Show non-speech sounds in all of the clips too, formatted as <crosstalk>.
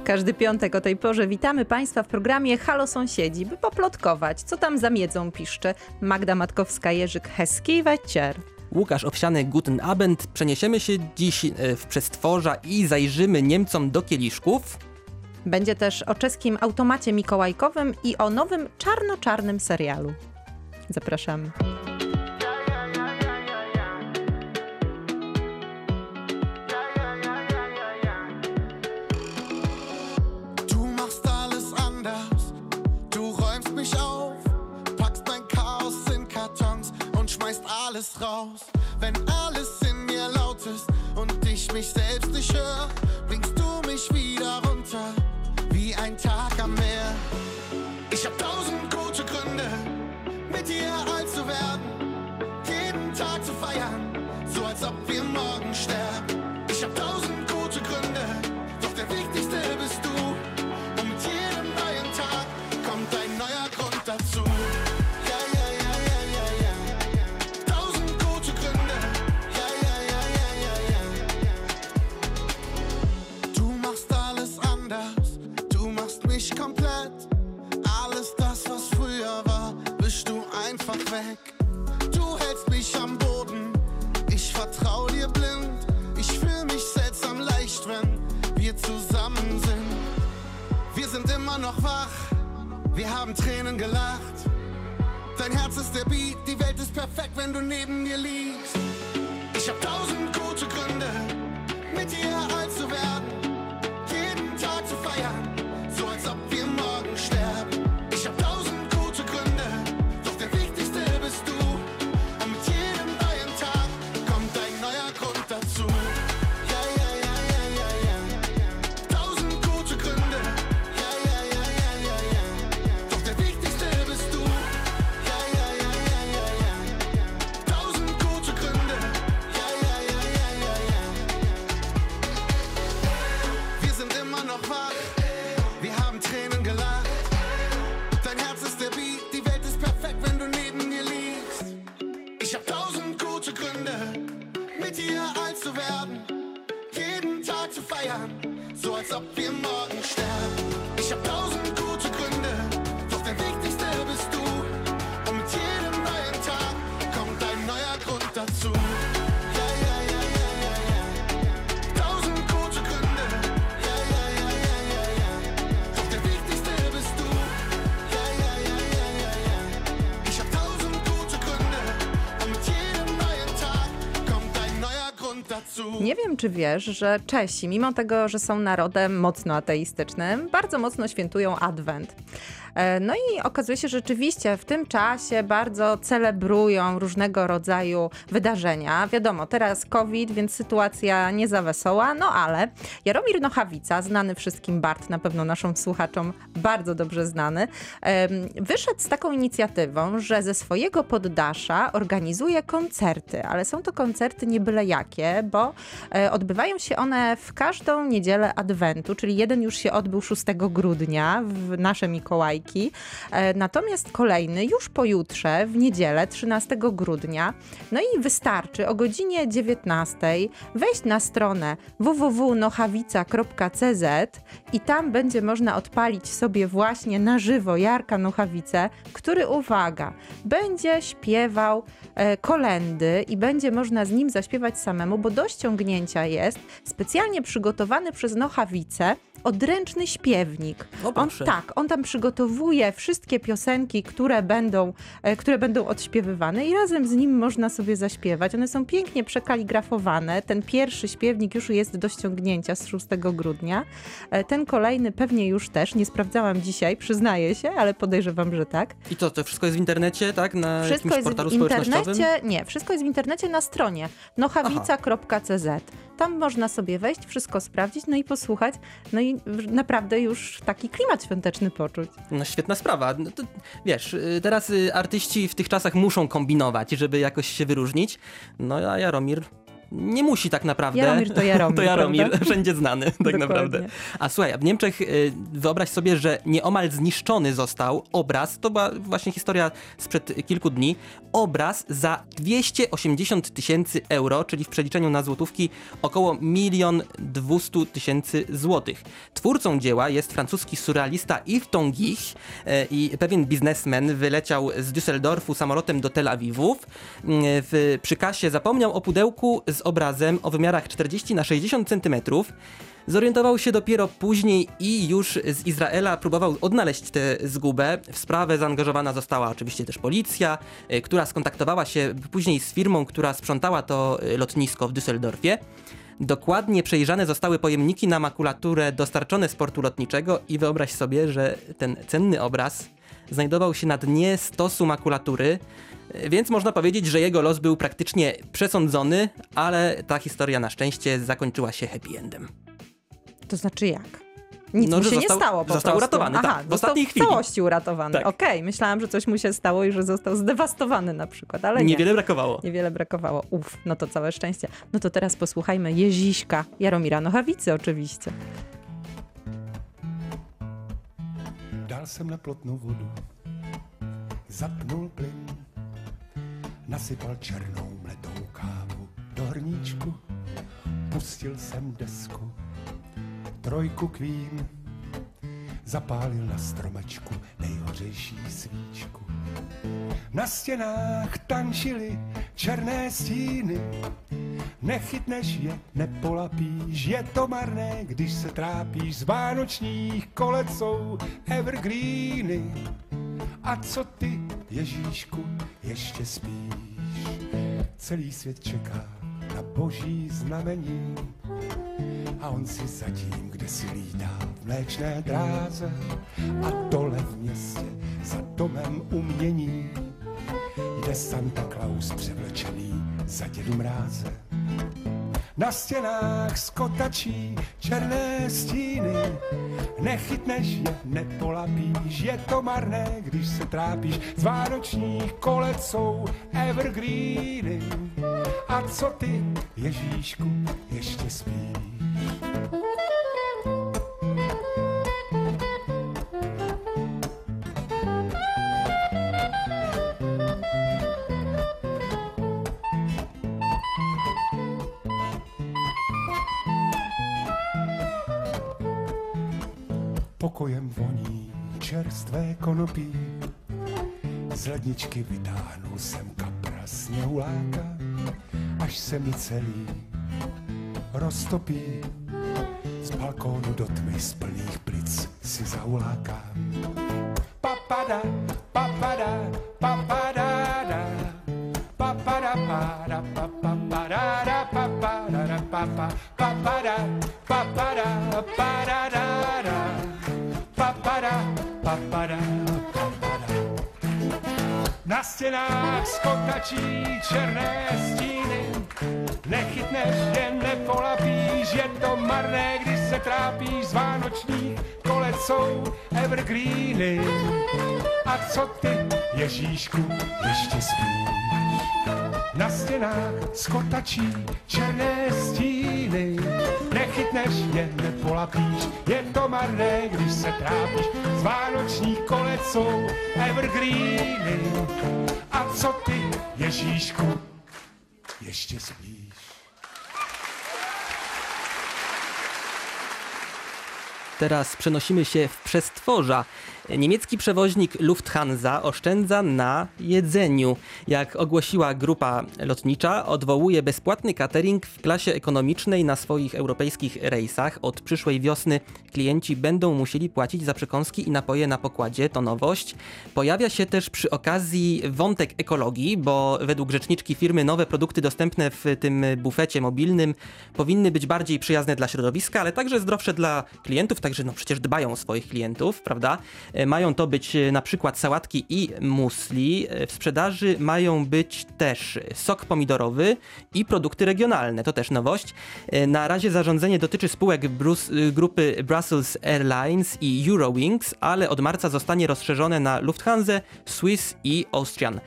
W każdy piątek o tej porze witamy Państwa w programie Halo Sąsiedzi, by poplotkować, co tam za miedzą piszcze Magda Matkowska-Jerzyk Heski Wecier. Łukasz Owsiany, Guten Abend. Przeniesiemy się dziś e, w przestworza i zajrzymy Niemcom do kieliszków. Będzie też o czeskim automacie mikołajkowym i o nowym czarno-czarnym serialu. Zapraszamy. Alles raus. Wenn alles in mir laut ist und ich mich selbst nicht höre, bringst du mich wieder runter, wie ein Tag am Meer. Ich hab tausend zusammen sind. Wir sind immer noch wach, wir haben Tränen gelacht. Dein Herz ist der Beat, die Welt ist perfekt, wenn du neben mir liegst. Ich hab tausend czy wiesz, że Czesi, mimo tego, że są narodem mocno ateistycznym, bardzo mocno świętują Adwent. E, No i okazuje się, że rzeczywiście w tym czasie bardzo celebrują różnego rodzaju wydarzenia. Wiadomo, teraz COVID, więc sytuacja nie za wesoła, no ale Jaromir Nochawica, znany wszystkim Bart, na pewno naszym słuchaczom bardzo dobrze znany, wyszedł z taką inicjatywą, że ze swojego poddasza organizuje koncerty, ale są to koncerty nie byle jakie, bo e, odbywają się one w każdą niedzielę Adwentu, czyli jeden już się odbył 6 grudnia w nasze Mikołajki. E, Natomiast kolejny już pojutrze, w niedzielę 13 grudnia. No i wystarczy o godzinie 19 wejść na stronę www.nochawica.cz i tam będzie można odpalić sobie właśnie na żywo Jarka Nochawice, który, uwaga, będzie śpiewał e, kolendy i będzie można z nim zaśpiewać samemu, bo do ściągnięcia jest specjalnie przygotowany przez Nochawicę odręczny śpiewnik. O, On tak, on tam przygotowuje wszystkie piosenki, które będą, e, które będą odśpiewywane i razem z nim można sobie zaśpiewać. One są pięknie przekaligrafowane. Ten pierwszy śpiewnik już jest do ściągnięcia z 6 grudnia. E, Ten kolejny pewnie już też. Nie sprawdzałam dzisiaj, przyznaję się, ale podejrzewam, że tak. I to, to wszystko jest w internecie, tak? Na Wszystko jakimś portalu w internecie. Nie, wszystko jest w internecie na stronie nochawica.cz. Tam można sobie wejść, wszystko sprawdzić, no i posłuchać. No i naprawdę już taki klimat świąteczny poczuć. No świetna sprawa. No to, wiesz, y, teraz y, artyści w tych czasach muszą kombinować, żeby jakoś się wyróżnić. No a Jaromir nie musi tak naprawdę. Jaromir to Jaromir, <laughs> to Jaromir, prawda? <laughs> wszędzie znany tak Dokładnie. naprawdę. A słuchaj, w Niemczech y, wyobraź sobie, że nieomal zniszczony został obraz, to była właśnie historia sprzed kilku dni, obraz za 280 tysięcy euro, czyli w przeliczeniu na złotówki około milion 200 tysięcy złotych. Twórcą dzieła jest francuski surrealista Yves Tongich e, i pewien biznesmen wyleciał z Düsseldorfu samolotem do Tel Awiwu. Mm, W, przy kasie zapomniał o pudełku z obrazem o wymiarach 40 na 60 centymetrów. Zorientował się dopiero później i już z Izraela próbował odnaleźć tę zgubę. W sprawę zaangażowana została oczywiście też policja, y, która skontaktowała się później z firmą, która sprzątała to y, lotnisko w Düsseldorfie. Dokładnie przejrzane zostały pojemniki na makulaturę dostarczone z portu lotniczego i wyobraź sobie, że ten cenny obraz znajdował się na dnie stosu makulatury, więc można powiedzieć, że jego los był praktycznie przesądzony, ale ta historia na szczęście zakończyła się happy endem. To znaczy jak? Nic No, mu się został- nie stało po został prostu. uratowany, Aha, tak, w ostatniej w chwili. całości uratowany. Tak. Okej, myślałam, że coś mu się stało i że został zdewastowany na przykład, ale nie. Niewiele brakowało. Niewiele brakowało. Uf, no to całe szczęście. No to teraz posłuchajmy Jeziśka Jaromira Nochawicy oczywiście. Dal jsem na plotnou vodu, zapnul plyn, nasypal černou mletou kávu do hrníčku, pustil jsem desku, trojku kvín, zapálil na stromečku nejhořejší svíčku. Na stěnách tančily černé stíny, Nechytneš je, nepolapíš, je to marné, když se trápíš z vánočních kolec jsou evergreeny. A co ty, Ježíšku, ještě spíš? Celý svět čeká na boží znamení. A on si zatím, kde si lídá v mléčné dráze. A dole v městě za domem umění. Jde Santa Claus převlečený za dědu mráze. Na stěnách skotačí černé stíny, nechytneš je, nepolapíš, je to marné, když se trápíš. Z vánočních kolec jsou evergreeny. A co ty, Ježíšku, ještě spíš? Konopí, z ledničky vytáhnul jsem kapra sněhuláka, až se mi celý roztopí. Z balkónu do tmy z plných plic si zaulákám. Papada, papada, skotačí černé stíny, nechytneš je, nepolapíš, je to marné, když se trápíš z vánočních kolec jsou evergreeny. A co ty, Ježíšku, ještě spíš? Na stěnách skotačí černé stíny, nechytneš je, nepolapíš, je to marné, když se trápíš. Z vánočních kolec jsou evergreeny. A co ty, Ježíšku, ještě spíš? Teraz przenosimy się w przestworza. Niemiecki przewoźnik Lufthansa oszczędza na jedzeniu. Jak ogłosiła grupa lotnicza, odwołuje bezpłatny catering w klasie ekonomicznej na swoich europejskich rejsach. Od przyszłej wiosny klienci będą musieli płacić za przekąski i napoje na pokładzie, to nowość. Pojawia się też przy okazji wątek ekologii, bo według rzeczniczki firmy nowe produkty dostępne w tym bufecie mobilnym powinny być bardziej przyjazne dla środowiska, ale także zdrowsze dla klientów, tak także no przecież dbają o swoich klientów, prawda? E, Mają to być e, na przykład sałatki i musli. E, W sprzedaży mają być też sok pomidorowy i produkty regionalne, to też nowość. Na razie zarządzenie dotyczy spółek grupy Brussels Airlines i Eurowings, ale od marca zostanie rozszerzone na Lufthansa, Swiss i Austrian.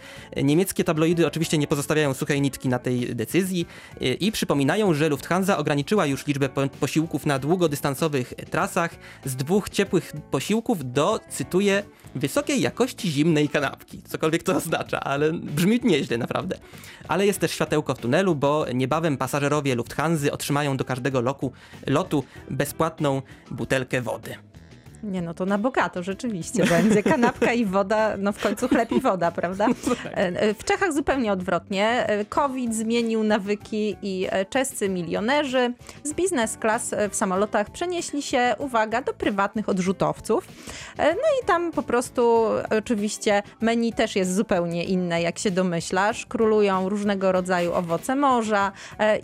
Niemieckie tabloidy oczywiście nie pozostawiają suchej nitki na tej decyzji i przypominają, że Lufthansa ograniczyła już liczbę po- posiłków na długodystansowych trasach z dwóch ciepłych posiłków do, cytuję, wysokiej jakości zimnej kanapki. Cokolwiek to oznacza, ale brzmi nieźle naprawdę. Ale jest też światełko w tunelu, bo niebawem pasażerowie Lufthansa otrzymają do każdego loku, lotu bezpłatną butelkę wody. Nie no, to na bogato rzeczywiście <laughs> będzie. Kanapka i woda, no w końcu chleb i woda, prawda? <laughs> E, e, W Czechach zupełnie odwrotnie. E, COVID zmienił nawyki i czescy milionerzy z biznes class e, w samolotach przenieśli się, uwaga, do prywatnych odrzutowców. No i tam po prostu oczywiście menu też jest zupełnie inne, jak się domyślasz. Królują różnego rodzaju owoce morza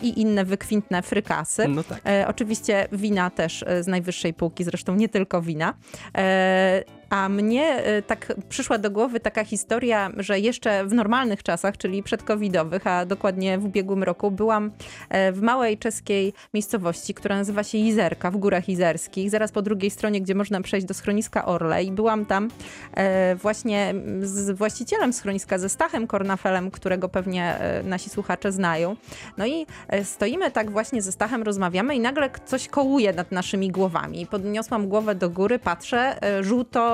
i inne wykwintne frykasy. No tak. Oczywiście wina też z najwyższej półki, zresztą nie tylko wina. E, a mnie e, tak przyszła do głowy taka historia, że jeszcze w normalnych czasach, czyli przedcovidowych, a dokładnie w ubiegłym roku, byłam e, w małej czeskiej miejscowości, która nazywa się Izerka, w Górach Izerskich, zaraz po drugiej stronie, gdzie można przejść do schroniska Orle i byłam tam e, właśnie z właścicielem schroniska, ze Stachem Kornafelem, którego pewnie e, nasi słuchacze znają. No i stoimy tak właśnie ze Stachem, rozmawiamy i nagle coś kołuje nad naszymi głowami. Podniosłam głowę do góry, patrzę, e,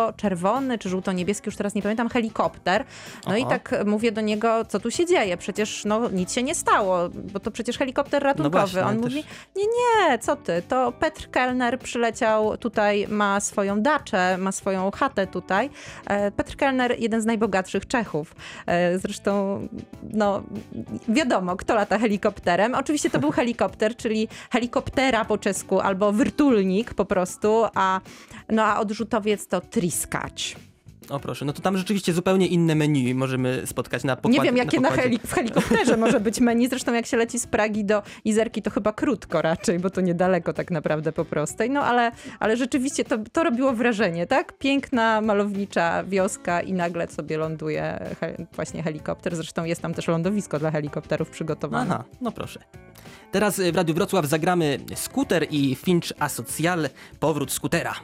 żółto-czerwony czy żółto-niebieski, już teraz nie pamiętam, helikopter. No i Aha. tak mówię do niego, co tu się dzieje? Przecież no, nic się nie stało, bo to przecież helikopter ratunkowy. właśnie, On ale mówi, też- nie, nie, co ty, to Petr Kellner przyleciał tutaj, ma swoją daczę, ma swoją chatę tutaj. E, Petr Kellner, jeden z najbogatszych Czechów. E, Zresztą, no, wiadomo, kto lata helikopterem. Oczywiście to był <laughs> helikopter, czyli helikoptera po czesku, albo wyrtulnik po prostu, a, no, a odrzutowiec to triskacz. O proszę, no to tam rzeczywiście zupełnie inne menu możemy spotkać na pokładzie. Nie wiem, jakie na heli- w helikopterze <laughs> może być menu. Zresztą jak się leci z Pragi do Izerki, to chyba krótko raczej, bo to niedaleko tak naprawdę po prostej. No ale, ale rzeczywiście to, to robiło wrażenie, tak? Piękna, malownicza wioska i nagle sobie ląduje he- właśnie helikopter. Zresztą jest tam też lądowisko dla helikopterów przygotowane. Aha, no proszę. Teraz y, w Radiu Wrocław zagramy Skuter i Finch Asocial, powrót skutera.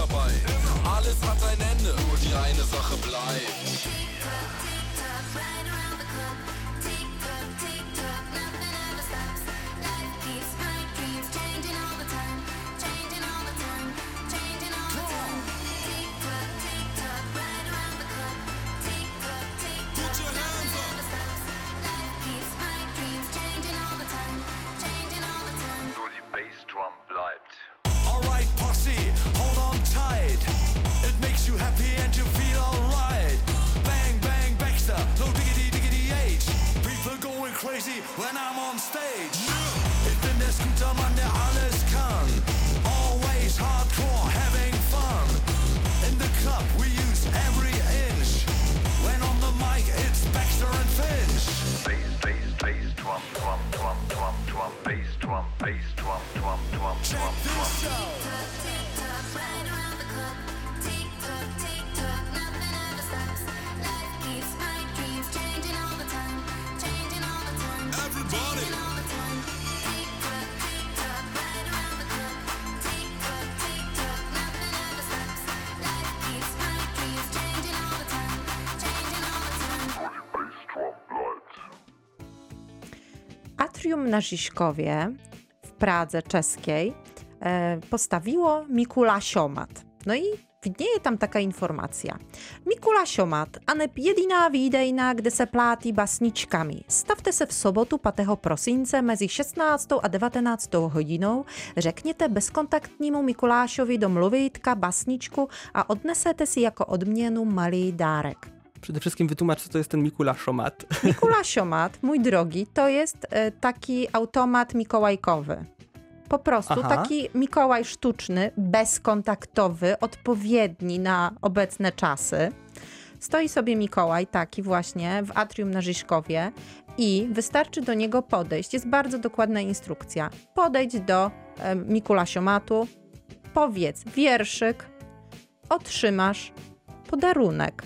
Dabei. Alles hat ein Ende, nur die eine Sache bleibt. Atrium na Žižkovie w Pradze czeskiej e, postawiło Mikulasiomat. No i widnieje tam taka informacja. Mikulasiomat, a ne jediná výdejna, kde se plátí basničkami. Stavte se v sobotu 5. prosince mezi 16. a 19. hodinou, řekněte bezkontaktnímu Mikulášovi do mluvítka basničku a odnesete si jako odměnu malý dárek. Przede wszystkim wytłumacz, co to jest ten Mikulaszomat. <laughs> Mikulasiomat, mój drogi, to jest e, taki automat mikołajkowy. Po prostu Aha. taki Mikołaj sztuczny, bezkontaktowy, odpowiedni na obecne czasy. Stoi sobie Mikołaj taki właśnie w atrium na Żyżkowie i wystarczy do niego podejść. Jest bardzo dokładna instrukcja. Podejdź do e, Mikulasiomatu, powiedz wierszyk, otrzymasz podarunek.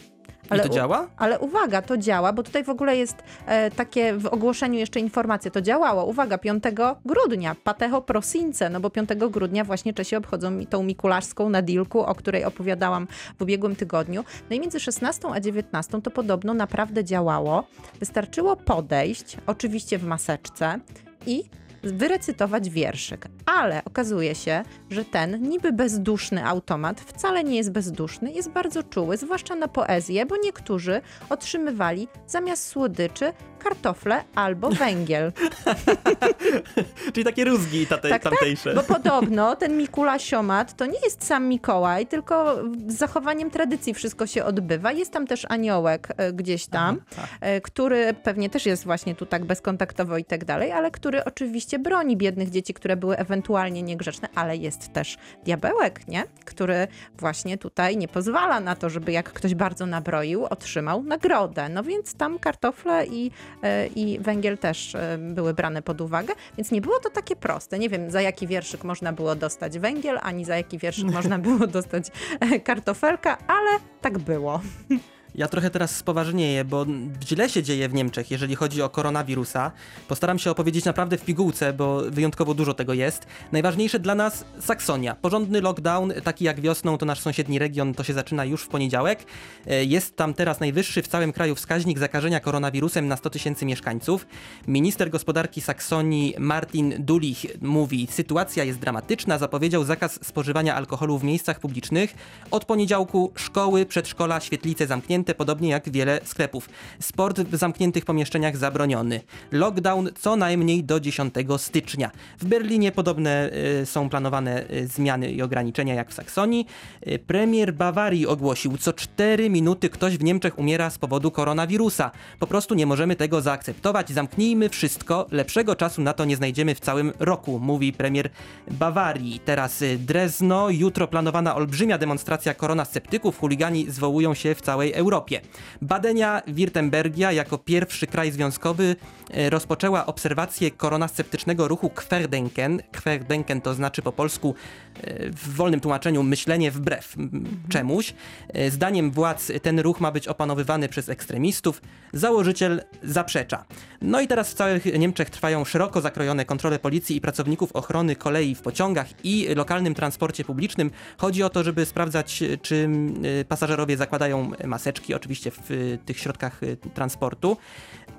I to działa? ale uwaga, to działa, bo tutaj w ogóle jest e, takie w ogłoszeniu jeszcze informacja, to działało. Uwaga, 5 grudnia, Pateho Prosince, no bo 5 grudnia właśnie Czesi obchodzą mi tą mikulaszską nadilku, o której opowiadałam w ubiegłym tygodniu. No i między 16 a 19 to podobno naprawdę działało. Wystarczyło podejść, oczywiście w maseczce i wyrecytować wierszyk. Ale okazuje się, że ten niby bezduszny automat wcale nie jest bezduszny, jest bardzo czuły, zwłaszcza na poezję, bo niektórzy otrzymywali zamiast słodyczy kartofle albo <laughs> węgiel. <laughs> Czyli takie rózgi tate, Tak, tak, tamtejsze. Bo podobno ten Mikulasiomat to nie jest sam Mikołaj, tylko z zachowaniem tradycji wszystko się odbywa. Jest tam też aniołek e, gdzieś tam, Aha, e, który pewnie też jest właśnie tu tak bezkontaktowo i tak dalej, ale który oczywiście broni biednych dzieci, które były ewentualnie niegrzeczne, ale jest też diabełek, nie? Który właśnie tutaj nie pozwala na to, żeby jak ktoś bardzo nabroił, otrzymał nagrodę. No więc tam kartofle i, e, i węgiel też e, były brane pod uwagę, więc nie było to takie proste. Nie wiem, za jaki wierszyk można było dostać węgiel, ani za jaki wierszyk <laughs> można było dostać e, kartofelka, ale tak było. <laughs> Ja trochę teraz spoważnieję, bo źle się dzieje w Niemczech, jeżeli chodzi o koronawirusa. Postaram się opowiedzieć naprawdę w pigułce, bo wyjątkowo dużo tego jest. Najważniejsze dla nas Saksonia. Porządny lockdown, taki jak wiosną, to nasz sąsiedni region, to się zaczyna już w poniedziałek. E, Jest tam teraz najwyższy w całym kraju wskaźnik zakażenia koronawirusem na 100 tysięcy mieszkańców. Minister gospodarki Saksonii Martin Dulich mówi, sytuacja jest dramatyczna, zapowiedział zakaz spożywania alkoholu w miejscach publicznych. Od poniedziałku szkoły, przedszkola, świetlice zamknięte, podobnie jak wiele sklepów. Sport w zamkniętych pomieszczeniach zabroniony. Lockdown co najmniej do 10 stycznia. W Berlinie podobne y, są planowane y, zmiany i ograniczenia jak w Saksonii. Y, premier Bawarii ogłosił, co 4 minuty ktoś w Niemczech umiera z powodu koronawirusa. Po prostu nie możemy tego zaakceptować. Zamknijmy wszystko. Lepszego czasu na to nie znajdziemy w całym roku, mówi premier Bawarii. Teraz Drezno. Jutro planowana olbrzymia demonstracja koronasceptyków. Chuligani zwołują się w całej Europie. Badenia Wirtembergia jako pierwszy kraj związkowy e, rozpoczęła obserwację koronasceptycznego ruchu Querdenken. Querdenken to znaczy po polsku e, w wolnym tłumaczeniu myślenie wbrew czemuś. E, Zdaniem władz ten ruch ma być opanowywany przez ekstremistów. Założyciel zaprzecza. No i teraz w całych Niemczech trwają szeroko zakrojone kontrole policji i pracowników ochrony kolei w pociągach i lokalnym transporcie publicznym. Chodzi o to, żeby sprawdzać, czy pasażerowie zakładają maseczki, oczywiście w e, tych środkach e, transportu.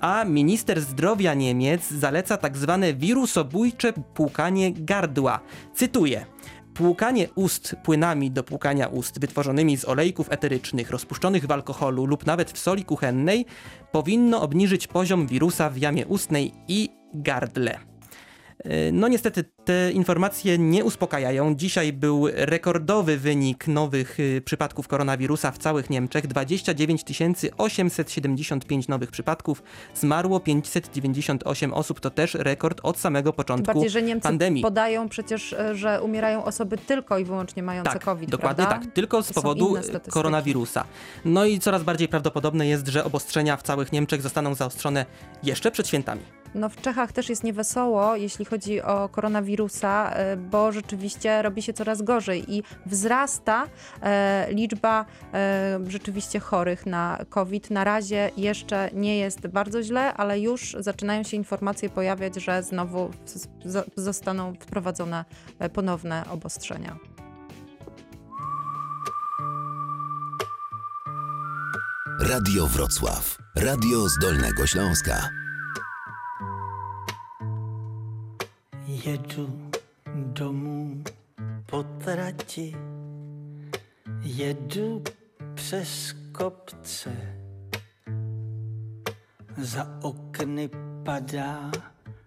A minister zdrowia Niemiec zaleca tak zwane wirusobójcze płukanie gardła. Cytuję. Płukanie ust płynami do płukania ust wytworzonymi z olejków eterycznych rozpuszczonych w alkoholu lub nawet w soli kuchennej powinno obniżyć poziom wirusa w jamie ustnej i gardle. E, No niestety te informacje nie uspokajają. Dzisiaj był rekordowy wynik nowych y, przypadków koronawirusa w całych Niemczech. 29 875 nowych przypadków. Zmarło 598 osób. To też rekord od samego początku bardziej, że Niemcy pandemii. podają przecież, e, że umierają osoby tylko i wyłącznie mające Tak, COVID, dokładnie prawda? tak. Tylko z powodu koronawirusa. No i coraz bardziej prawdopodobne jest, że obostrzenia w całych Niemczech zostaną zaostrzone jeszcze przed świętami. No w Czechach też jest niewesoło, jeśli chodzi o koronawirusa, e, bo rzeczywiście robi się coraz gorzej i wzrasta e, liczba e, rzeczywiście chorych na COVID. Na razie jeszcze nie jest bardzo źle, ale już zaczynają się informacje pojawiać, że znowu zostaną wprowadzone ponowne obostrzenia. Radio Wrocław. Radio z Dolnego Śląska. Jedu domů po trati, jedu přes kopce. Za okny padá,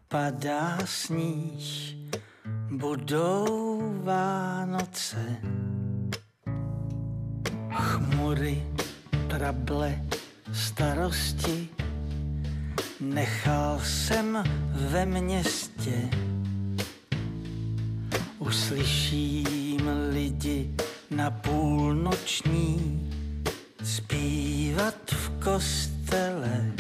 padá sníh, budou Vánoce. Chmury, trable, starosti, nechal jsem ve městě. Uslyším lidi na půlnoční zpívat v kostele.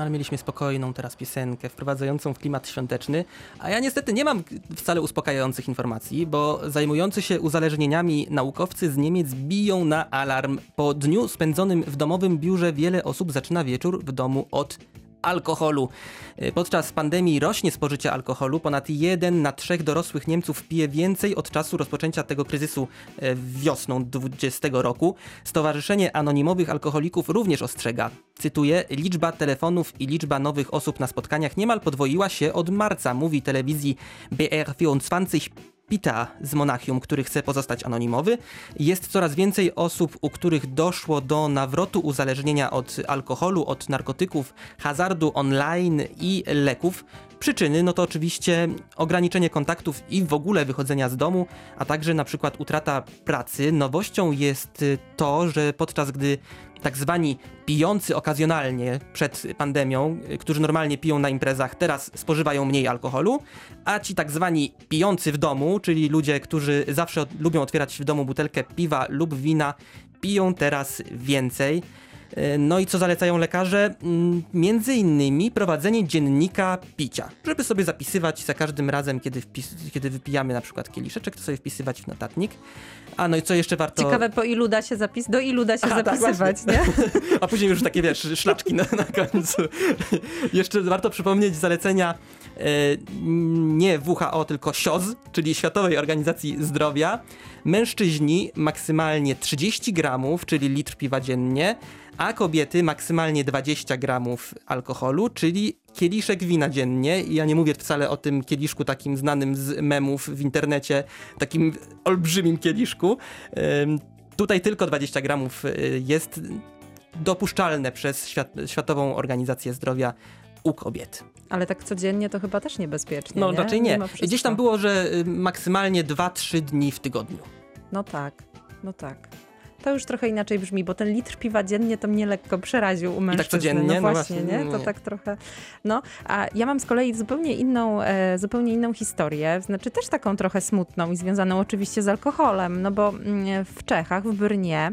Ale mieliśmy spokojną teraz piosenkę, wprowadzającą w klimat świąteczny. A ja niestety nie mam wcale uspokajających informacji, bo zajmujący się uzależnieniami naukowcy z Niemiec biją na alarm. Po dniu spędzonym w domowym biurze wiele osób zaczyna wieczór w domu od alkoholu. Y, Podczas pandemii rośnie spożycie alkoholu. Ponad jeden na trzech dorosłych Niemców pije więcej od czasu rozpoczęcia tego kryzysu e, wiosną 2020 roku. Stowarzyszenie Anonimowych Alkoholików również ostrzega. Cytuję: Liczba telefonów i liczba nowych osób na spotkaniach niemal podwoiła się od marca, mówi telewizji BR24 Pita z Monachium, który chce pozostać anonimowy. Jest coraz więcej osób, u których doszło do nawrotu uzależnienia od alkoholu, od narkotyków, hazardu online i leków. Przyczyny, no to oczywiście ograniczenie kontaktów i w ogóle wychodzenia z domu, a także na przykład utrata pracy. Nowością jest y, to, że podczas gdy tak zwani pijący okazjonalnie przed pandemią, y, którzy normalnie piją na imprezach, teraz spożywają mniej alkoholu, a ci tak zwani pijący w domu, czyli ludzie, którzy zawsze lubią otwierać w domu butelkę piwa lub wina, piją teraz więcej. No i co zalecają lekarze? Mm, Między innymi prowadzenie dziennika picia, żeby sobie zapisywać za każdym razem, kiedy, wpis, kiedy wypijamy na przykład kieliszeczek, to sobie wpisywać w notatnik. A no i co jeszcze warto... Ciekawe, po ilu da się zapis, do ilu da się Aha, tak, zapisywać, nie? <laughs> A później już takie, wiesz, szlaczki na, na końcu. <laughs> Jeszcze warto przypomnieć zalecenia e, nie WHO, tylko SIOZ, czyli Światowej Organizacji Zdrowia. Mężczyźni maksymalnie 30 gramów, czyli litr piwa dziennie, a kobiety maksymalnie 20 gramów alkoholu, czyli kieliszek wina dziennie. I ja nie mówię wcale o tym kieliszku takim znanym z memów w internecie, takim olbrzymim kieliszku. Tutaj tylko 20 gramów y, jest dopuszczalne przez świat, Światową Organizację Zdrowia u kobiet. Ale tak codziennie to chyba też niebezpiecznie, No nie? raczej nie. Wszystko. Gdzieś tam było, że y, maksymalnie 2-3 dni w tygodniu. No tak, no tak. To już trochę inaczej brzmi, bo ten litr piwa dziennie to mnie lekko przeraził u mężczyzny. codziennie? No No właśnie, właśnie, nie? To nie. tak trochę... No, a ja mam z kolei zupełnie inną, e, zupełnie inną historię, znaczy też taką trochę smutną i związaną oczywiście z alkoholem, no bo mm, w Czechach, w Brnie,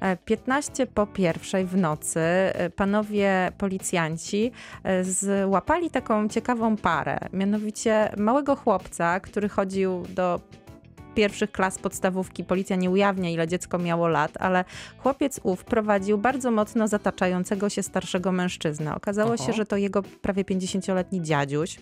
e, 15 po pierwszej w nocy e, panowie policjanci e, złapali taką ciekawą parę, mianowicie małego chłopca, który chodził do pierwszych klas podstawówki. Policja nie ujawnia, ile dziecko miało lat, ale chłopiec ów prowadził bardzo mocno zataczającego się starszego mężczyznę. Okazało Oho. się, że to jego prawie 50-letni dziadziuś.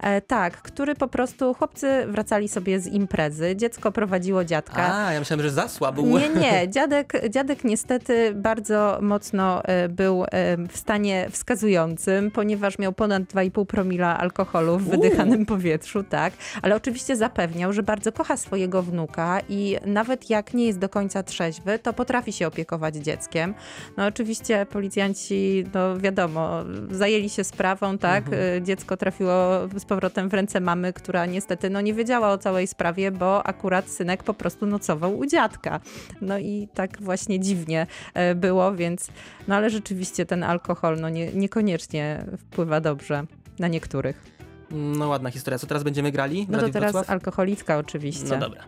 E, tak, który po prostu, chłopcy wracali sobie z imprezy, dziecko prowadziło dziadka. A, ja myślałem, że zasła był. Nie, nie. <laughs> Dziadek, dziadek niestety bardzo mocno e, był e, w stanie wskazującym, ponieważ miał ponad 2,5 promila alkoholu w wydychanym powietrzu, tak. Ale oczywiście zapewniał, że bardzo kocha swojego wnuka i nawet jak nie jest do końca trzeźwy, to potrafi się opiekować dzieckiem. No oczywiście policjanci, no wiadomo, zajęli się sprawą, tak. E, Dziecko trafiło z powrotem w ręce mamy, która niestety no, nie wiedziała o całej sprawie, bo akurat synek po prostu nocował u dziadka. No i tak właśnie dziwnie e, było, więc no ale rzeczywiście ten alkohol no nie, niekoniecznie wpływa dobrze na niektórych. No ładna historia. Co teraz będziemy grali? No to teraz Wrocław? alkoholiczka oczywiście. No dobra.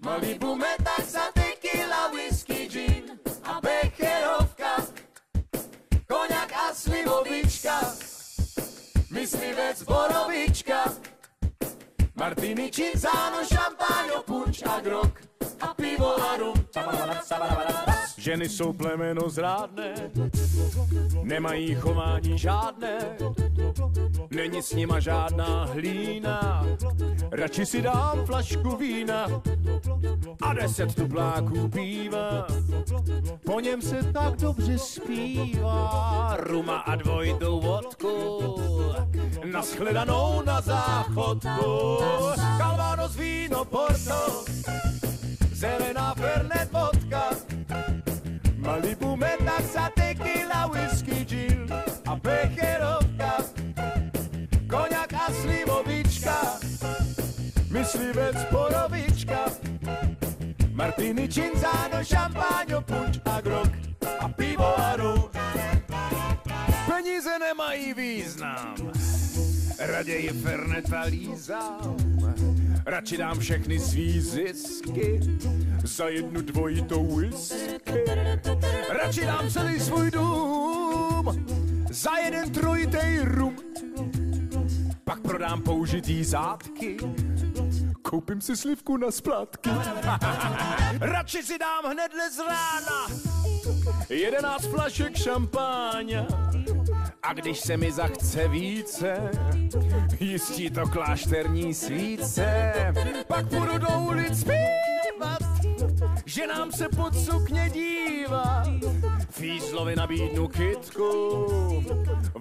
Malibu metaxa, tequila, whisky, gin a slivovička, myslivec borovička, Martini, cinzano, šampaň, punč a grok a pivo a rum. Ženy jsou plemeno zrádné, nemají chování žádné, není s nima žádná hlína. Radši si dám flašku vína a deset tupláků piva. Po něm se tak dobře zpívá. Ruma a dvojitou vodku, naschledanou na záchodku. Calvados víno Porto, zelená Fernet vodka, Malibu metaxa, tequila, whisky, gin a becherovka, koňak a slivovička, myslivec borovička, Martini, cinzano, šampáň, punč a grok a pivo a rum. Peníze nemají význam, raději Ferneta lízám. Radši dám všechny svý zisky za jednu dvojitou whisky. Radši dám celý svůj dům za jeden trojitej rum. Pak prodám použitý zátky, koupím si slivku na splátky. <laughs> Radši si dám hnedle z rána jedenáct flašek šampáně. A když se mi zachce více, jistí to klášterní svíce. Pak půjdu do ulic zpívat, že nám se pod sukně dívá. Fízlovi nabídnu kytku,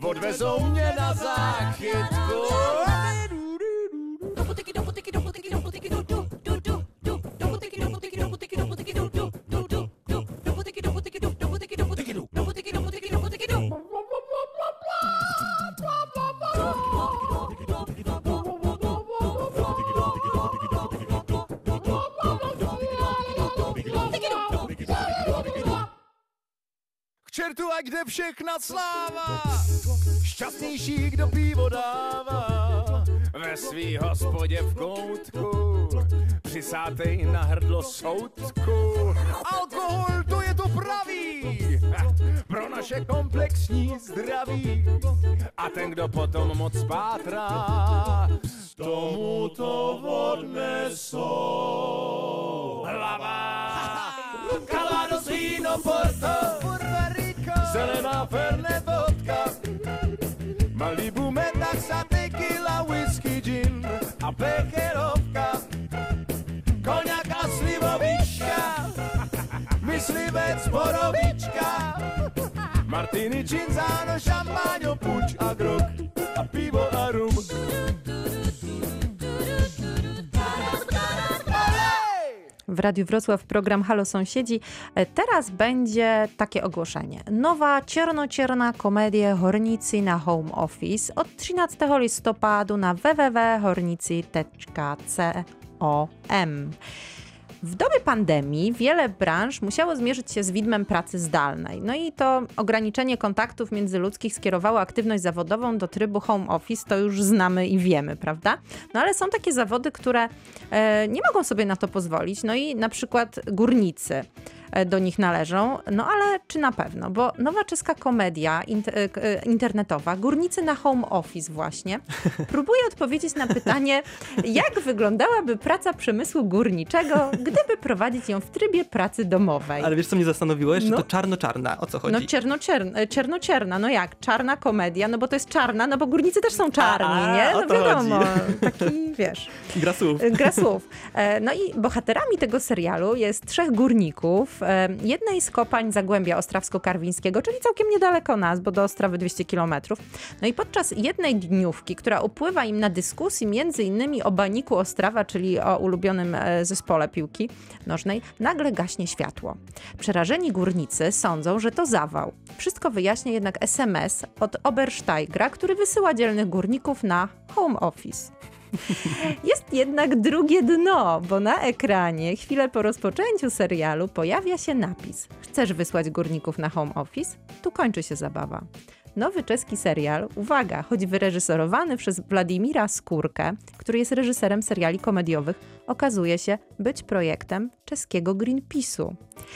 odvezou mě na záchytku. Kde všechna sláva. Šťastnější, kdo pivo dává ve svý hospodě v koutku. Přisátej na hrdlo soudku. Alkohol, to je to pravý pro naše komplexní zdraví. A ten, kdo potom moc pátrá, tomu to odnesou. Hlava, Calvados, víno, Porto, zelená fernet vodka, Malibu, metaxa, tequila, whisky, gin a pecherovka, koňak a slivovička, <laughs> myslivec, borovička, Martini, cinzano, šampáňo, puč a grog a pivo a rum. W Radiu Wrocław program Halo Sąsiedzi. E, Teraz będzie takie ogłoszenie. Nowa czarno-czarna komedia Hornicy na Home Office od 13 listopadu na www.hornicy.com. W dobie pandemii wiele branż musiało zmierzyć się z widmem pracy zdalnej. No i to ograniczenie kontaktów międzyludzkich skierowało aktywność zawodową do trybu home office, to już znamy i wiemy, prawda? No ale są takie zawody, które e, nie mogą sobie na to pozwolić. No i na przykład górnicy do nich należą. No ale czy na pewno? Bo nowa czeska komedia e, e, internetowa, Górnicy na Home Office właśnie, <laughs> próbuje odpowiedzieć na pytanie, jak wyglądałaby praca przemysłu górniczego, gdyby prowadzić ją w trybie pracy domowej. Ale wiesz, co mnie zastanowiło? Jeszcze No. to czarno-czarna. O co chodzi? No czerno-czerna, czerno-czerna, no jak? Czarna komedia, no bo to jest czarna, no bo górnicy też są czarni, A, nie? No to wiadomo, chodzi. taki, <laughs> wiesz... Gra słów. Gra słów. E, No i bohaterami tego serialu jest trzech górników. E, Jednej z kopań Zagłębia Ostrawsko-Karwińskiego, czyli całkiem niedaleko nas, bo do Ostrawy 200 kilometrów. No i podczas jednej dniówki, która upływa im na dyskusji między innymi o Baniku Ostrawa, czyli o ulubionym e, zespole piłki nożnej, nagle gaśnie światło. Przerażeni górnicy sądzą, że to zawał. Wszystko wyjaśnia jednak SMS od Obersteigra, który wysyła dzielnych górników na home office. <laughs> Jest jednak drugie dno, bo na ekranie chwilę po rozpoczęciu serialu pojawia się napis: Chcesz wysłać górników na home office? Tu kończy się zabawa. Nowy czeski serial, uwaga, choć wyreżyserowany przez Władimira Skórkę, który jest reżyserem seriali komediowych, okazuje się być projektem czeskiego Greenpeace'u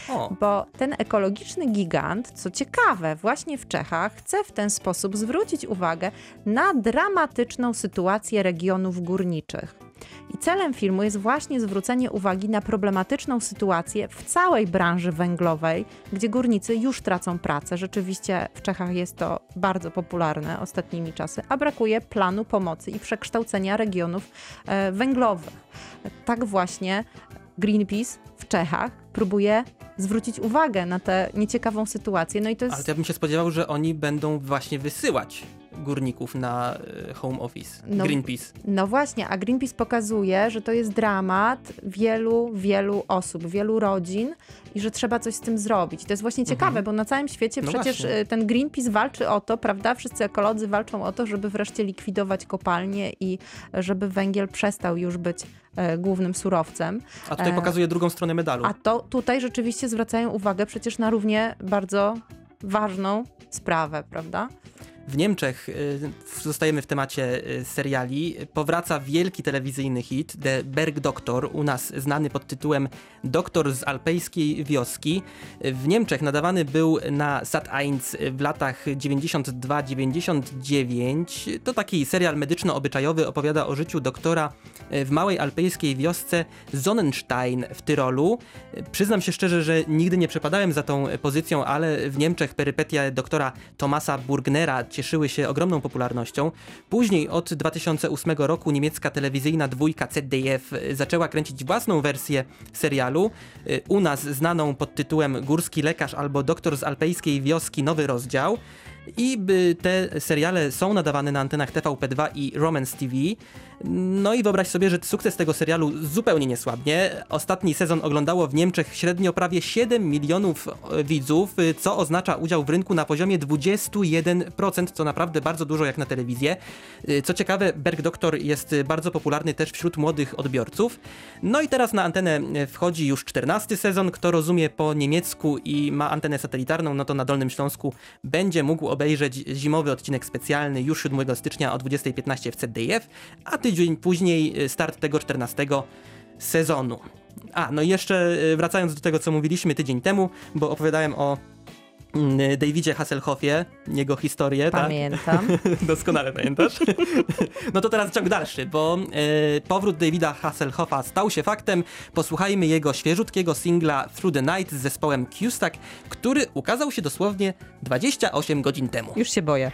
O, bo ten ekologiczny gigant, co ciekawe, właśnie w Czechach chce w ten sposób zwrócić uwagę na dramatyczną sytuację regionów górniczych. I celem filmu jest właśnie zwrócenie uwagi na problematyczną sytuację w całej branży węglowej, gdzie górnicy już tracą pracę. Rzeczywiście w Czechach jest to bardzo popularne ostatnimi czasy, a brakuje planu pomocy i przekształcenia regionów e, węglowych. Tak właśnie Greenpeace w Czechach próbuje zwrócić uwagę na tę nieciekawą sytuację. No i to jest. ale to ja bym się spodziewał, że oni będą właśnie wysyłać górników na e, home office. No. Greenpeace. No właśnie, a Greenpeace pokazuje, że to jest dramat wielu, wielu osób, wielu rodzin i że trzeba coś z tym zrobić. To jest właśnie ciekawe, bo na całym świecie No przecież właśnie. y, ten Greenpeace walczy o to, prawda? Wszyscy ekolodzy walczą o to, żeby wreszcie likwidować kopalnie i żeby węgiel przestał już być e, głównym surowcem. A tutaj E, pokazuje drugą stronę medalu. A to tutaj rzeczywiście zwracają uwagę przecież na równie bardzo ważną sprawę, prawda? W Niemczech, y, zostajemy w temacie y, seriali, powraca wielki telewizyjny hit The Berg Doktor, u nas znany pod tytułem Doktor z alpejskiej wioski. W Niemczech nadawany był na Sat1 w latach 92-99. To taki serial medyczno-obyczajowy, opowiada o życiu doktora y, w małej alpejskiej wiosce Sonnenstein w Tyrolu. Przyznam się szczerze, że nigdy nie przepadałem za tą pozycją, ale w Niemczech perypetia doktora Tomasa Burgnera cieszyły się ogromną popularnością. Później od 2008 roku niemiecka telewizyjna dwójka ZDF zaczęła kręcić własną wersję serialu. Y, U nas znaną pod tytułem Górski lekarz albo Doktor z alpejskiej wioski nowy rozdział. I te seriale są nadawane na antenach TVP2 i Romance TV. No i wyobraź sobie, że sukces tego serialu zupełnie nie słabnie. Ostatni sezon oglądało w Niemczech średnio prawie 7 milionów e, widzów, y, co oznacza udział w rynku na poziomie 21%, co naprawdę bardzo dużo jak na telewizję. Y, Co ciekawe, Berg Doktor jest bardzo popularny też wśród młodych odbiorców. No i teraz na antenę wchodzi już 14 sezon. Kto rozumie po niemiecku i ma antenę satelitarną, no to na Dolnym Śląsku będzie mógł obejrzeć zimowy odcinek specjalny już 7 stycznia o 20.15 w ZDF, a tydzień później y, start tego 14 sezonu. A, no i jeszcze y, wracając do tego, co mówiliśmy tydzień temu, bo opowiadałem o mm, Davidzie Hasselhoffie, jego historię, tak? Pamiętam. <laughs> Doskonale pamiętasz? <laughs> No to teraz ciąg dalszy, bo e, powrót Davida Hasselhoffa stał się faktem. Posłuchajmy jego świeżutkiego singla Through the Night z zespołem Q-Stack, który ukazał się dosłownie 28 godzin temu. Już się boję.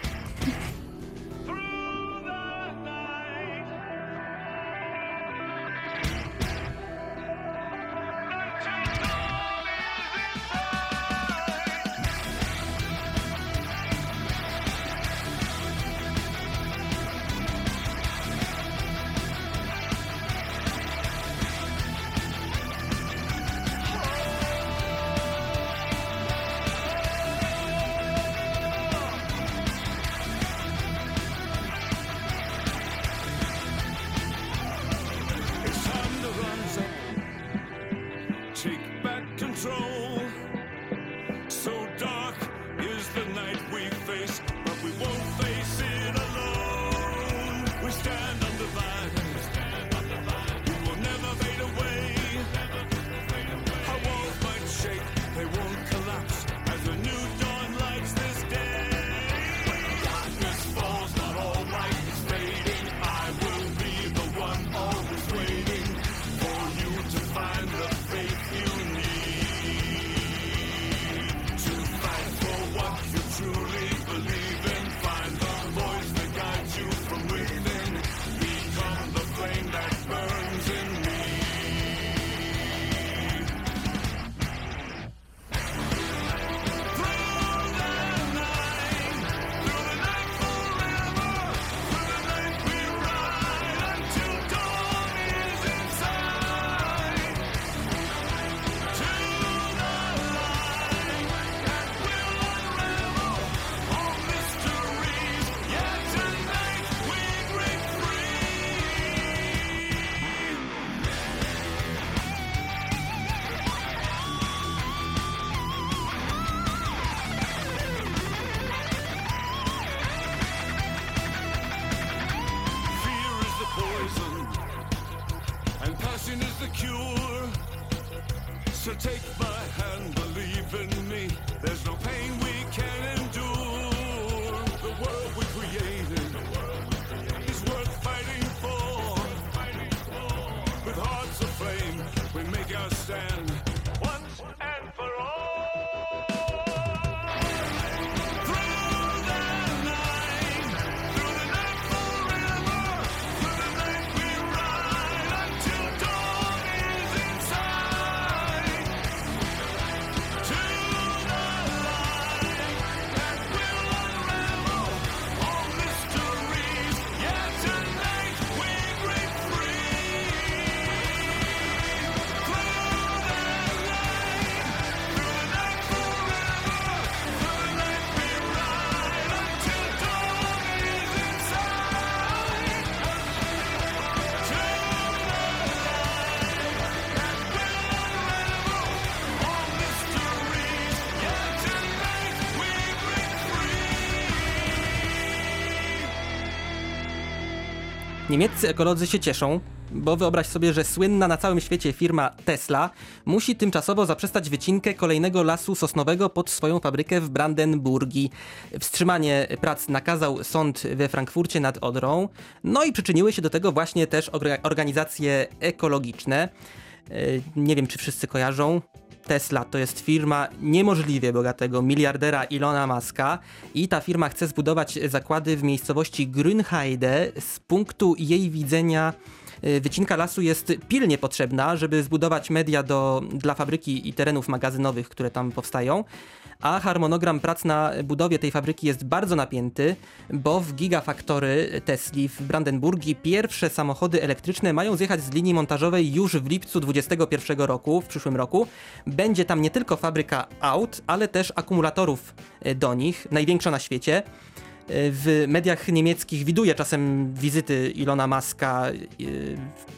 So take my Niemieccy ekolodzy się cieszą, bo wyobraź sobie, że słynna na całym świecie firma Tesla musi tymczasowo zaprzestać wycinkę kolejnego lasu sosnowego pod swoją fabrykę w Brandenburgii. Wstrzymanie prac nakazał sąd we Frankfurcie nad Odrą, no i przyczyniły się do tego właśnie też orga- organizacje ekologiczne. E, Nie wiem, czy wszyscy kojarzą. Tesla to jest firma niemożliwie bogatego miliardera Ilona Maska i ta firma chce zbudować zakłady w miejscowości Grünheide. Z punktu jej widzenia wycinka lasu jest pilnie potrzebna, żeby zbudować media do, dla fabryki i terenów magazynowych, które tam powstają. A harmonogram prac na budowie tej fabryki jest bardzo napięty, bo w Gigafactory Tesli w Brandenburgii pierwsze samochody elektryczne mają zjechać z linii montażowej już w lipcu 2021 roku, w przyszłym roku. Będzie tam nie tylko fabryka aut, ale też akumulatorów e, do nich, największa na świecie. W mediach niemieckich widuje czasem wizyty Ilona Maska, yy,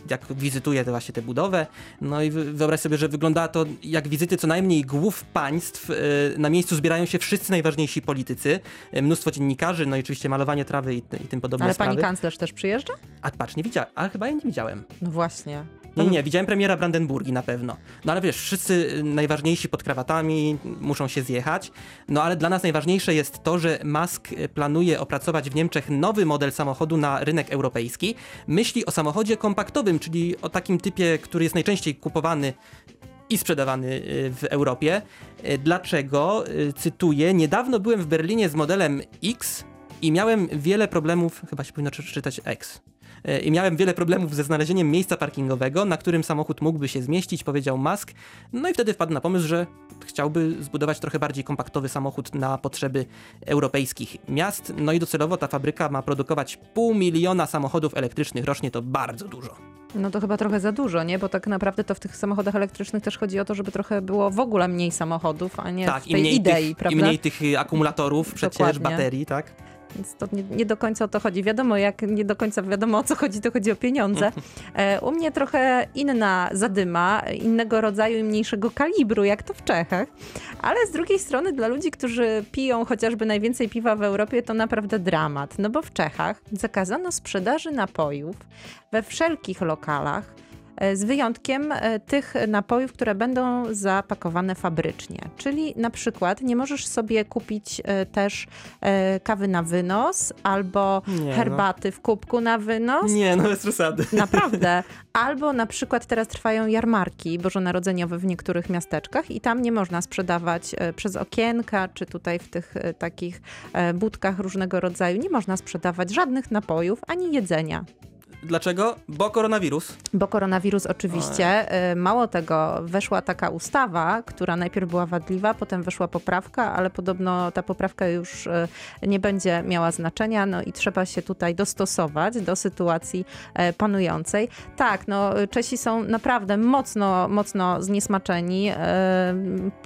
jak wizytuje te właśnie tę budowę. No i wy- wyobraź sobie, że wygląda to jak wizyty co najmniej głów państw. Yy, Na miejscu zbierają się wszyscy najważniejsi politycy, yy, mnóstwo dziennikarzy, no i oczywiście malowanie trawy i, i tym podobne Ale sprawy. pani kanclerz też przyjeżdża? A patrz, nie widziałem, ale chyba ja nie widziałem. No właśnie. Nie, nie, widziałem premiera Brandenburgii na pewno. No ale wiesz, wszyscy y, najważniejsi pod krawatami muszą się zjechać. No ale dla nas najważniejsze jest to, że Musk y, planuje opracować w Niemczech nowy model samochodu na rynek europejski. Myśli o samochodzie kompaktowym, czyli o takim typie, który jest najczęściej kupowany i sprzedawany y, w Europie. Dlaczego? Cytuję, niedawno byłem w Berlinie z modelem X i miałem wiele problemów, chyba się powinno czy- czytać X. E, I miałem wiele problemów ze znalezieniem miejsca parkingowego, na którym samochód mógłby się zmieścić, powiedział Musk. No i wtedy wpadł na pomysł, że chciałby zbudować trochę bardziej kompaktowy samochód na potrzeby europejskich miast. No i docelowo ta fabryka ma produkować pół miliona samochodów elektrycznych rocznie, to bardzo dużo. No to chyba trochę za dużo, nie? Bo tak naprawdę to w tych samochodach elektrycznych też chodzi o to, żeby trochę było w ogóle mniej samochodów, a nie tak, w i tej mniej, idei, tych, prawda? i mniej tych y, akumulatorów, przecież Dokładnie. baterii, tak? Więc to nie, nie do końca o to chodzi. Wiadomo, jak nie do końca wiadomo o co chodzi, to chodzi o pieniądze. <laughs> E, u mnie trochę inna zadyma, innego rodzaju i mniejszego kalibru, jak to w Czechach. Ale z drugiej strony dla ludzi, którzy piją chociażby najwięcej piwa w Europie, to naprawdę dramat. No bo w Czechach zakazano sprzedaży napojów we wszelkich lokalach, z wyjątkiem e, tych napojów, które będą zapakowane fabrycznie. Czyli na przykład nie możesz sobie kupić e, też e, kawy na wynos albo Nie, no. herbaty w kubku na wynos. Nie, no bez przesady. Naprawdę. <laughs> Albo na przykład teraz trwają jarmarki bożonarodzeniowe w niektórych miasteczkach i tam nie można sprzedawać e, przez okienka, czy tutaj w tych e, takich e, budkach różnego rodzaju, nie można sprzedawać żadnych napojów ani jedzenia. Dlaczego? Bo koronawirus. Bo koronawirus oczywiście, y, mało tego, weszła taka ustawa, która najpierw była wadliwa, potem weszła poprawka, ale podobno ta poprawka już y, nie będzie miała znaczenia, no i trzeba się tutaj dostosować do sytuacji e, panującej. Tak, no Czesi są naprawdę mocno, mocno zniesmaczeni. E,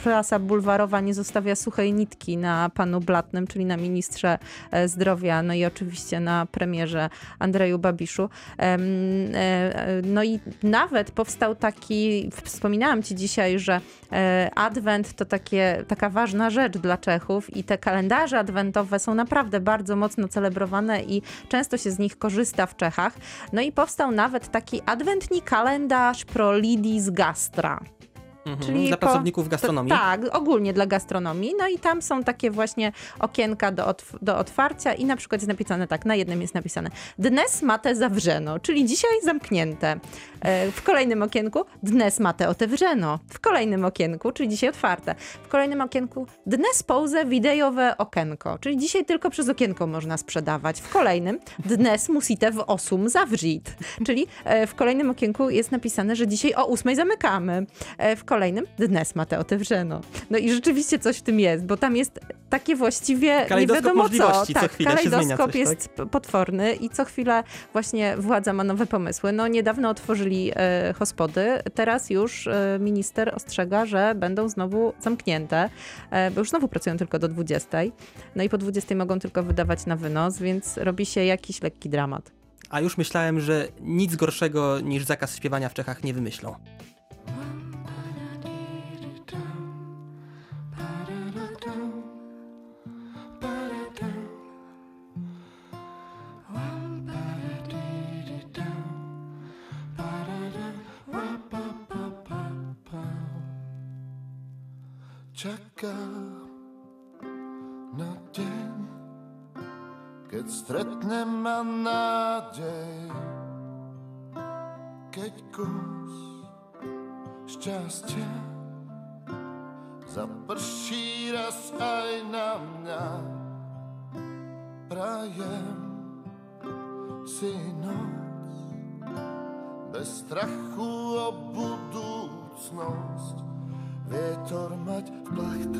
Prasa bulwarowa nie zostawia suchej nitki na panu Blatnym, czyli na ministrze e, zdrowia, no i oczywiście na premierze Andrzeju Babiszu. E, e, No i nawet powstał taki, wspominałam ci dzisiaj, że e, adwent to takie, taka ważna rzecz dla Czechów i te kalendarze adwentowe są naprawdę bardzo mocno celebrowane i często się z nich korzysta w Czechach. No i powstał nawet taki adwentni kalendarz pro lidis gastra. Mhm. Czyli Dla po- pracowników gastronomii. To, tak, ogólnie dla gastronomii. No i tam są takie właśnie okienka do, otw- do otwarcia i na przykład jest napisane tak, na jednym jest napisane Dnes mate zawrzeno, czyli dzisiaj zamknięte. E, W kolejnym okienku Dnes mate otewrzeno. W kolejnym okienku, czyli dzisiaj otwarte. W kolejnym okienku Dnes pouze widejowe okienko, czyli dzisiaj tylko przez okienko można sprzedawać. W kolejnym Dnes musite w osum zawrzit, czyli e, w kolejnym okienku jest napisane, że dzisiaj o ósmej zamykamy. E, W kolejnym Dnes mate otewrzeno. No i rzeczywiście coś w tym jest, bo tam jest takie właściwie nie wiadomo co. możliwości, co Tak, chwilę kalejdoskop coś, jest p- potworny i co chwilę właśnie władza ma nowe pomysły. No niedawno otworzyli e, hospody, teraz już e, minister ostrzega, że będą znowu zamknięte, e, bo już znowu pracują tylko do 20. No i po 20 mogą tylko wydawać na wynos, więc robi się jakiś lekki dramat. A już myślałem, że nic gorszego niż zakaz śpiewania w Czechach nie wymyślą. Čakám na deň, keď stretnem ma nádej, keď kus šťastia zaprší raz aj na mňa. Prajem si noc bez strachu o budúcnosť. ve tormaç baktı.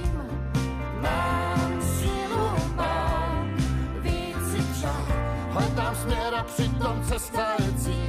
satisfied.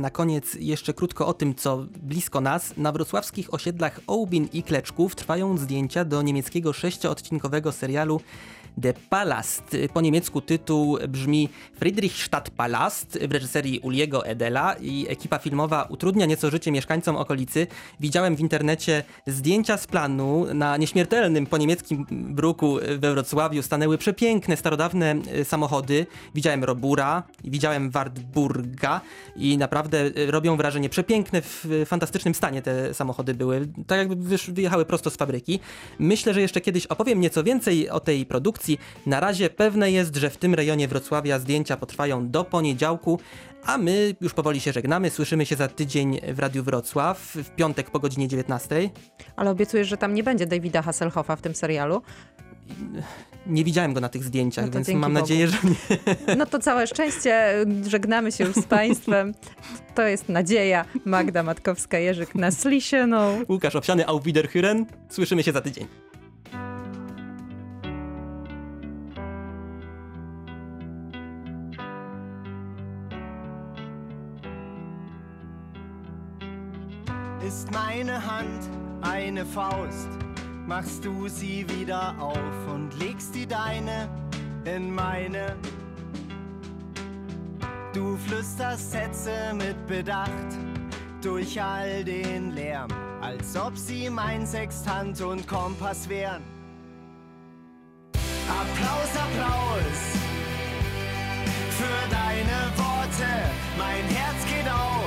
Na koniec jeszcze krótko o tym, co blisko nas. Na wrocławskich osiedlach Ołbin i Kleczków trwają zdjęcia do niemieckiego sześcioodcinkowego serialu The Palast. Po niemiecku tytuł brzmi Friedrichstadtpalast w reżyserii Uliego Edela i ekipa filmowa utrudnia nieco życie mieszkańcom okolicy. Widziałem w internecie zdjęcia z planu. Na nieśmiertelnym po niemieckim bruku we Wrocławiu stanęły przepiękne, starodawne e, samochody. Widziałem Robura, widziałem Wartburga i naprawdę e, robią wrażenie. Przepiękne, w fantastycznym stanie te samochody były. Tak jakby wyjechały prosto z fabryki. Myślę, że jeszcze kiedyś opowiem nieco więcej o tej produkcji. Na razie pewne jest, że w tym rejonie Wrocławia zdjęcia potrwają do poniedziałku, a my już powoli się żegnamy. Słyszymy się za tydzień w Radiu Wrocław, w piątek po godzinie 19. Ale obiecujesz, że tam nie będzie Davida Hasselhoffa w tym serialu. Nie widziałem go na tych zdjęciach, No więc mam Bogu. nadzieję, że nie. No to całe szczęście, żegnamy się już z Państwem. To jest nadzieja. Magda Matkowska-Jerzyk na Slisieną. Łukasz Owsiany, Auf Wiederhören. Słyszymy się za tydzień. Eine Hand, eine Faust, machst du sie wieder auf und legst die deine in meine. Du flüsterst Sätze mit Bedacht durch all den Lärm, als ob sie mein Sextant und Kompass wären. Applaus, Applaus für deine Worte, mein Herz geht auf.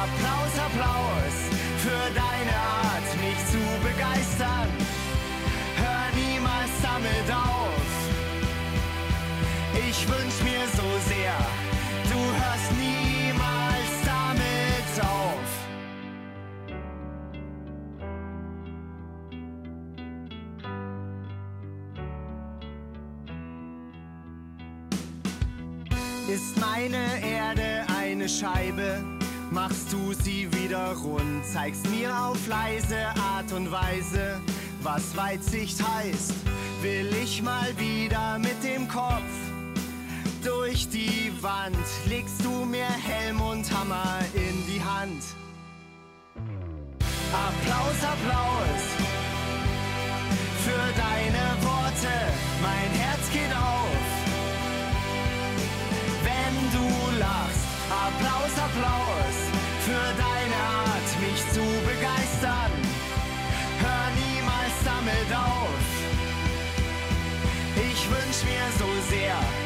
Applaus, Applaus für deine Art, mich zu begeistern. Hör niemals damit auf. Ich wünsch mir so sehr, du hörst niemals damit auf. Ist meine Erde eine Scheibe? Machst du sie wieder rund, zeigst mir auf leise Art und Weise, was Weitsicht heißt. Will ich mal wieder mit dem Kopf durch die Wand, legst du mir Helm und Hammer in die Hand. Applaus, Applaus für deine Worte, mein Herz geht auf wenn du lachst. Applaus, Applaus sehr.